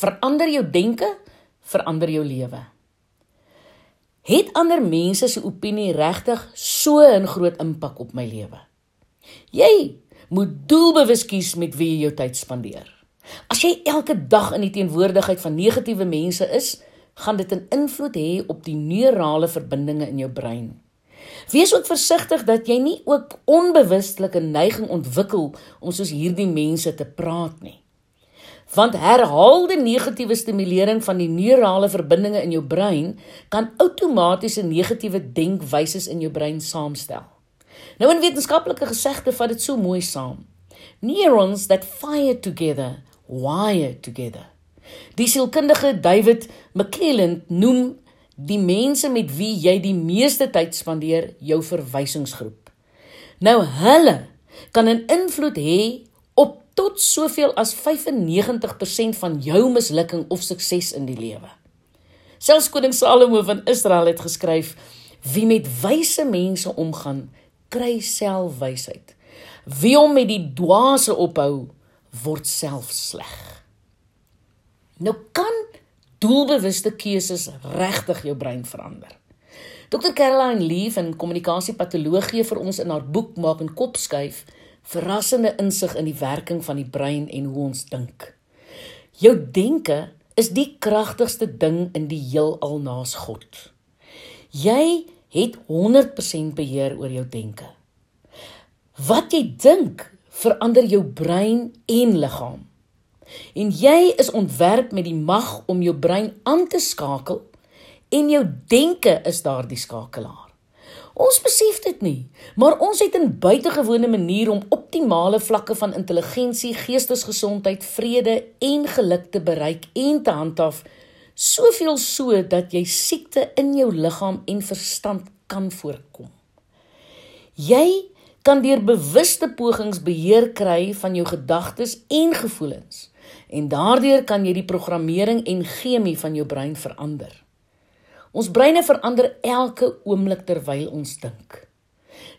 Verander jou denke, verander jou lewe. Het ander mense se opinie regtig so 'n groot impak op my lewe? Jy moet doelbewus kies met wie jy jou tyd spandeer. As jy elke dag in die teenwoordigheid van negatiewe mense is, gaan dit 'n invloed hê op die neurale verbindinge in jou brein. Wees ook versigtig dat jy nie ook onbewustelik 'n neiging ontwikkel om soos hierdie mense te praat nie want herhaalde negatiewe stimulering van die neurale verbindinge in jou brein kan outomatiese negatiewe denkwyses in jou brein saamstel. Nou in wetenskaplike gesegde vat dit so mooi saam. Neurons that fire together wire together. Die sielkundige David McClelland noem die mense met wie jy die meeste tyd spandeer jou verwysingsgroep. Nou hulle kan 'n invloed hê tot soveel as 95% van jou mislukking of sukses in die lewe. Selfs koning Salomo van Israel het geskryf: Wie met wyse mense omgaan, kry selfwysheid. Wie hom met die dwaase ophou, word self sleg. Nou kan doelbewuste keuses regtig jou brein verander. Dr. Caroline Leaf in kommunikasiepatologie vir ons in haar boek maak en kop skuif verrassende insig in die werking van die brein en hoe ons dink. Jou denke is die kragtigste ding in die heelal naas God. Jy het 100% beheer oor jou denke. Wat jy dink, verander jou brein en liggaam. En jy is ontwerp met die mag om jou brein aan te skakel en jou denke is daardie skakelaar. Ons besef dit nie, maar ons het 'n buitengewone manier om optimale vlakke van intelligensie, geestesgesondheid, vrede en geluk te bereik en te handhaaf, soveel so dat jy siekte in jou liggaam en verstand kan voorkom. Jy kan deur bewuste pogings beheer kry van jou gedagtes en gevoelens en daardeur kan jy die programmering en chemie van jou brein verander. Ons breine verander elke oomblik terwyl ons dink.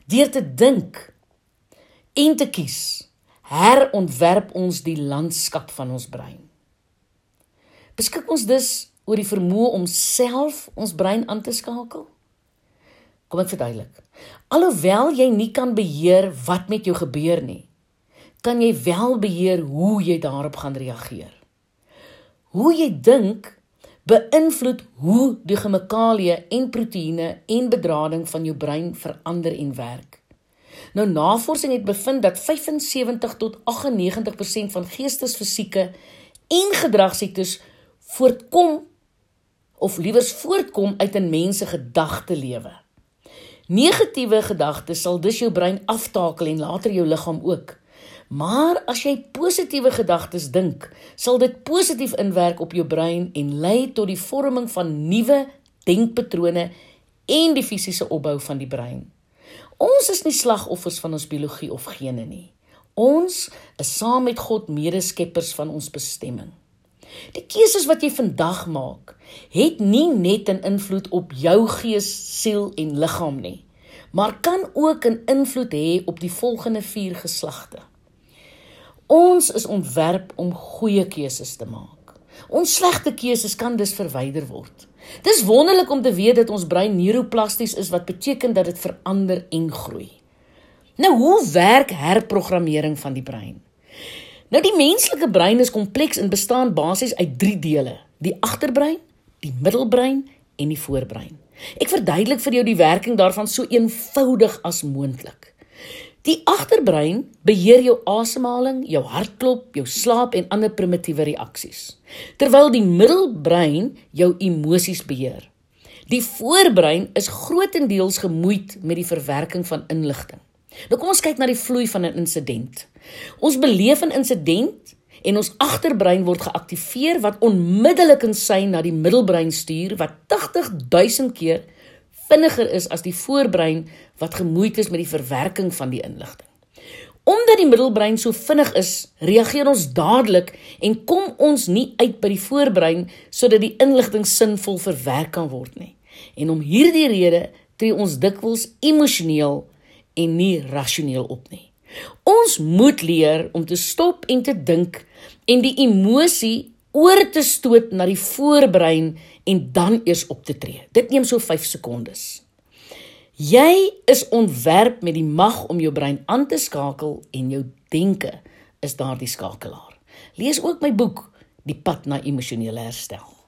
Deur te dink en te kies, herontwerp ons die landskap van ons brein. Beskik ons dus oor die vermoë om self ons brein aan te skakel? Kom ek verduidelik. Alhoewel jy nie kan beheer wat met jou gebeur nie, kan jy wel beheer hoe jy daarop gaan reageer. Hoe jy dink beïnvloed hoe die chemikalieë en proteïene en bedrading van jou brein verander en werk. Nou navorsing het bevind dat 75 tot 98% van geestesfisieke en gedragsiektes voortkom of liewers voortkom uit 'n mens se gedagtelewe. Negatiewe gedagtes sal dus jou brein aftakel en later jou liggaam ook. Maar as jy positiewe gedagtes dink, sal dit positief inwerk op jou brein en lei tot die vorming van nuwe denkpatrone en die fisiese opbou van die brein. Ons is nie slagoffers van ons biologie of gene nie. Ons is saam met God medeskeppers van ons bestemming. Die keuses wat jy vandag maak, het nie net 'n invloed op jou gees, siel en liggaam nie, maar kan ook 'n invloed hê op die volgende 4 geslagte. Ons is ontwerp om goeie keuses te maak. Ons slegte keuses kan dus verwyder word. Dis wonderlik om te weet dat ons brein neuroplasties is wat beteken dat dit verander en groei. Nou hoe werk herprogrammering van die brein? Nou die menslike brein is kompleks en bestaan basies uit 3 dele: die agterbrein, die middelbrein en die voorbrein. Ek verduidelik vir jou die werking daarvan so eenvoudig as moontlik. Die agterbrein beheer jou asemhaling, jou hartklop, jou slaap en ander primitiewe reaksies, terwyl die middelbrein jou emosies beheer. Die voorbrein is grootendeels gemoeid met die verwerking van inligting. Nou kom ons kyk na die vloei van 'n insident. Ons beleef 'n insident en ons agterbrein word geaktiveer wat onmiddellik in sy na die middelbrein stuur wat 80000 keer vinniger is as die voorbrein wat gemoeid is met die verwerking van die inligting. Omdat die middelbrein so vinnig is, reageer ons dadelik en kom ons nie uit by die voorbrein sodat die inligting sinvol verwerk kan word nie. En om hierdie rede tree ons dikwels emosioneel en nie rasioneel op nie. Ons moet leer om te stop en te dink en die emosie oor te stoot na die voorbrein en dan eers op te tree. Dit neem so 5 sekondes. Jy is ontwerp met die mag om jou brein aan te skakel en jou denke is daardie skakelaar. Lees ook my boek Die pad na emosionele herstel.